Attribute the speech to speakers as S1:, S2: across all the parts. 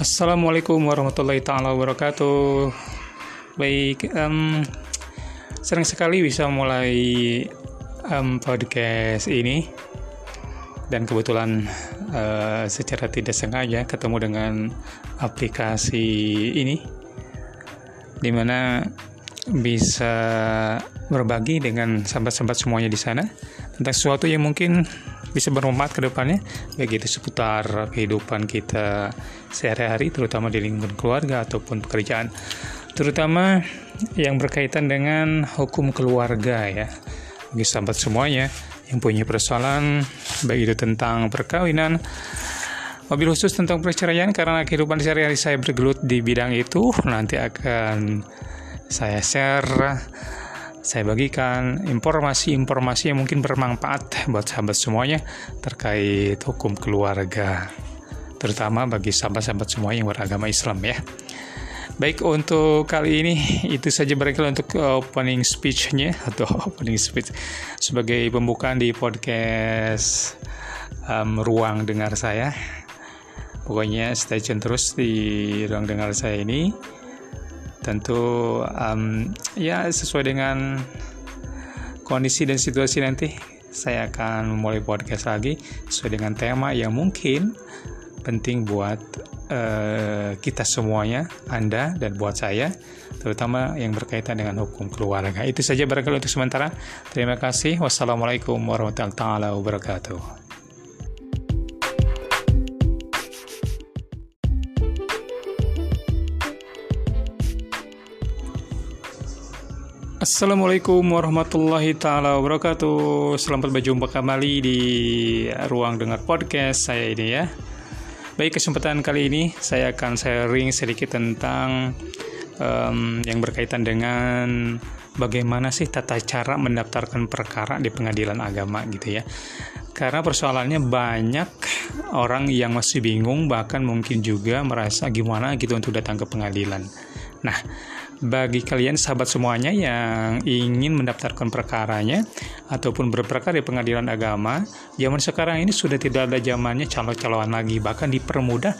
S1: Assalamualaikum warahmatullahi taala wabarakatuh. Baik, um, senang sekali bisa mulai um, podcast ini dan kebetulan uh, secara tidak sengaja ketemu dengan aplikasi ini di mana bisa berbagi dengan sahabat-sahabat semuanya di sana tentang sesuatu yang mungkin bisa bermanfaat ke depannya. Baik itu seputar kehidupan kita sehari-hari terutama di lingkungan keluarga ataupun pekerjaan. Terutama yang berkaitan dengan hukum keluarga ya. Bagi sahabat semuanya yang punya persoalan baik itu tentang perkawinan mobil khusus tentang perceraian karena kehidupan sehari-hari saya bergelut di bidang itu nanti akan saya share saya bagikan informasi-informasi yang mungkin bermanfaat buat sahabat semuanya terkait hukum keluarga terutama bagi sahabat-sahabat semua yang beragama Islam ya. Baik untuk kali ini itu saja barangkali untuk opening speech-nya atau opening speech sebagai pembukaan di podcast um, ruang dengar saya. Pokoknya stay tune terus di ruang dengar saya ini tentu um, ya sesuai dengan kondisi dan situasi nanti saya akan memulai podcast lagi sesuai dengan tema yang mungkin penting buat uh, kita semuanya, Anda dan buat saya, terutama yang berkaitan dengan hukum keluarga. Itu saja barangkali untuk sementara. Terima kasih. Wassalamualaikum warahmatullahi wabarakatuh. Assalamualaikum warahmatullahi taala wabarakatuh. Selamat berjumpa kembali di ruang dengar podcast saya ini ya. Baik kesempatan kali ini saya akan sharing sedikit tentang um, yang berkaitan dengan bagaimana sih tata cara mendaftarkan perkara di pengadilan agama gitu ya. Karena persoalannya banyak orang yang masih bingung bahkan mungkin juga merasa gimana gitu untuk datang ke pengadilan. Nah, bagi kalian sahabat semuanya yang ingin mendaftarkan perkaranya ataupun berperkara di pengadilan agama, zaman sekarang ini sudah tidak ada zamannya calon-calonan lagi, bahkan dipermudah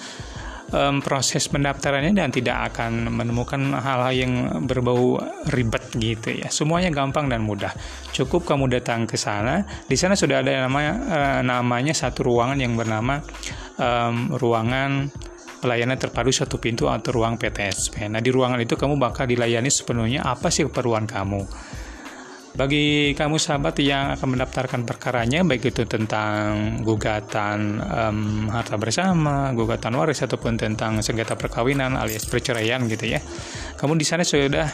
S1: um, proses pendaftarannya dan tidak akan menemukan hal-hal yang berbau ribet gitu ya. Semuanya gampang dan mudah. Cukup kamu datang ke sana. Di sana sudah ada namanya uh, namanya satu ruangan yang bernama um, ruangan pelayanan terpadu satu pintu atau ruang PTSP. Nah, di ruangan itu kamu bakal dilayani sepenuhnya apa sih keperluan kamu. Bagi kamu sahabat yang akan mendaftarkan perkaranya, baik itu tentang gugatan um, harta bersama, gugatan waris ataupun tentang sengketa perkawinan alias perceraian gitu ya, kamu di sana sudah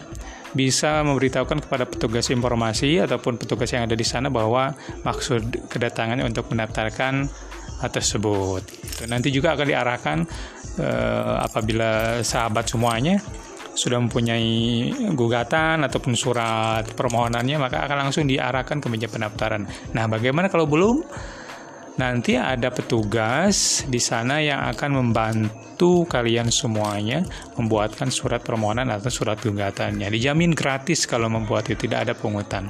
S1: bisa memberitahukan kepada petugas informasi ataupun petugas yang ada di sana bahwa maksud kedatangannya untuk mendaftarkan tersebut. Nanti juga akan diarahkan uh, apabila sahabat semuanya sudah mempunyai gugatan ataupun surat permohonannya maka akan langsung diarahkan ke meja pendaftaran. Nah, bagaimana kalau belum? Nanti ada petugas di sana yang akan membantu kalian semuanya membuatkan surat permohonan atau surat gugatannya. Dijamin gratis kalau membuat itu tidak ada pungutan.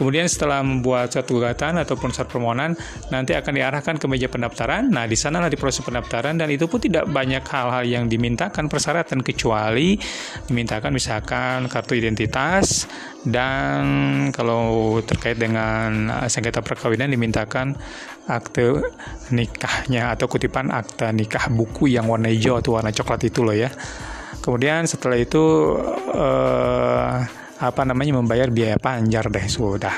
S1: Kemudian setelah membuat suatu gugatan ataupun surat permohonan, nanti akan diarahkan ke meja pendaftaran. Nah, di sanalah di proses pendaftaran dan itu pun tidak banyak hal-hal yang dimintakan persyaratan kecuali dimintakan misalkan kartu identitas dan kalau terkait dengan sengketa perkawinan dimintakan akte nikahnya atau kutipan akte nikah buku yang warna hijau atau warna coklat itu loh ya. Kemudian setelah itu uh, apa namanya membayar biaya panjar deh sudah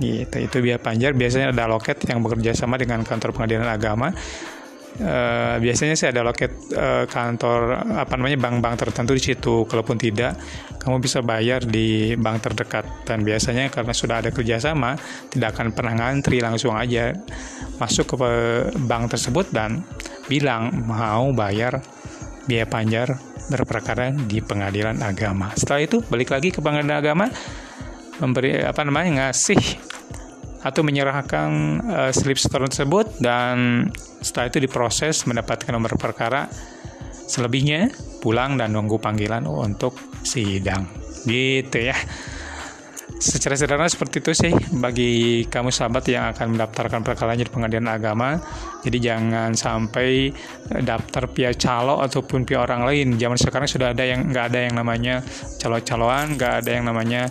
S1: gitu itu biaya panjar biasanya ada loket yang bekerja sama dengan kantor pengadilan agama Uh, biasanya sih ada loket uh, kantor apa namanya bank-bank tertentu di situ. Kalaupun tidak, kamu bisa bayar di bank terdekat. Dan biasanya karena sudah ada kerjasama, tidak akan pernah ngantri langsung aja masuk ke bank tersebut dan bilang mau bayar biaya panjar berperkara di pengadilan agama. Setelah itu balik lagi ke pengadilan agama memberi apa namanya ngasih atau menyerahkan uh, slip store tersebut dan setelah itu diproses mendapatkan nomor perkara selebihnya pulang dan nunggu panggilan untuk sidang. Gitu ya. Secara sederhana seperti itu sih bagi kamu sahabat yang akan mendaftarkan perkara di pengadilan agama jadi jangan sampai daftar via calo ataupun via orang lain. Zaman sekarang sudah ada yang nggak ada yang namanya calo-caloan nggak ada yang namanya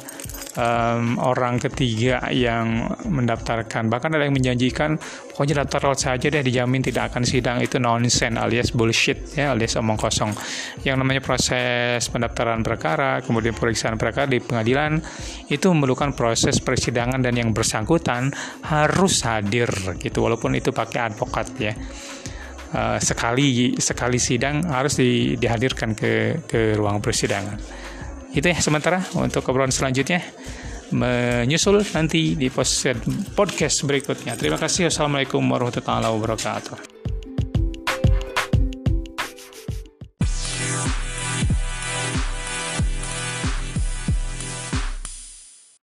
S1: um, orang ketiga yang mendaftarkan. Bahkan ada yang menjanjikan pokoknya daftar saja deh dijamin tidak akan sidang. Itu nonsense alias bullshit ya alias omong kosong. Yang namanya proses pendaftaran perkara kemudian pemeriksaan perkara di pengadilan itu memerlukan proses persidangan dan yang bersangkutan harus hadir gitu. Walaupun itu pakai advokat ya. Uh, sekali sekali sidang harus di, dihadirkan ke ke ruang persidangan itu ya sementara untuk obrolan selanjutnya menyusul nanti di podcast berikutnya. Terima kasih. Wassalamualaikum warahmatullahi wabarakatuh.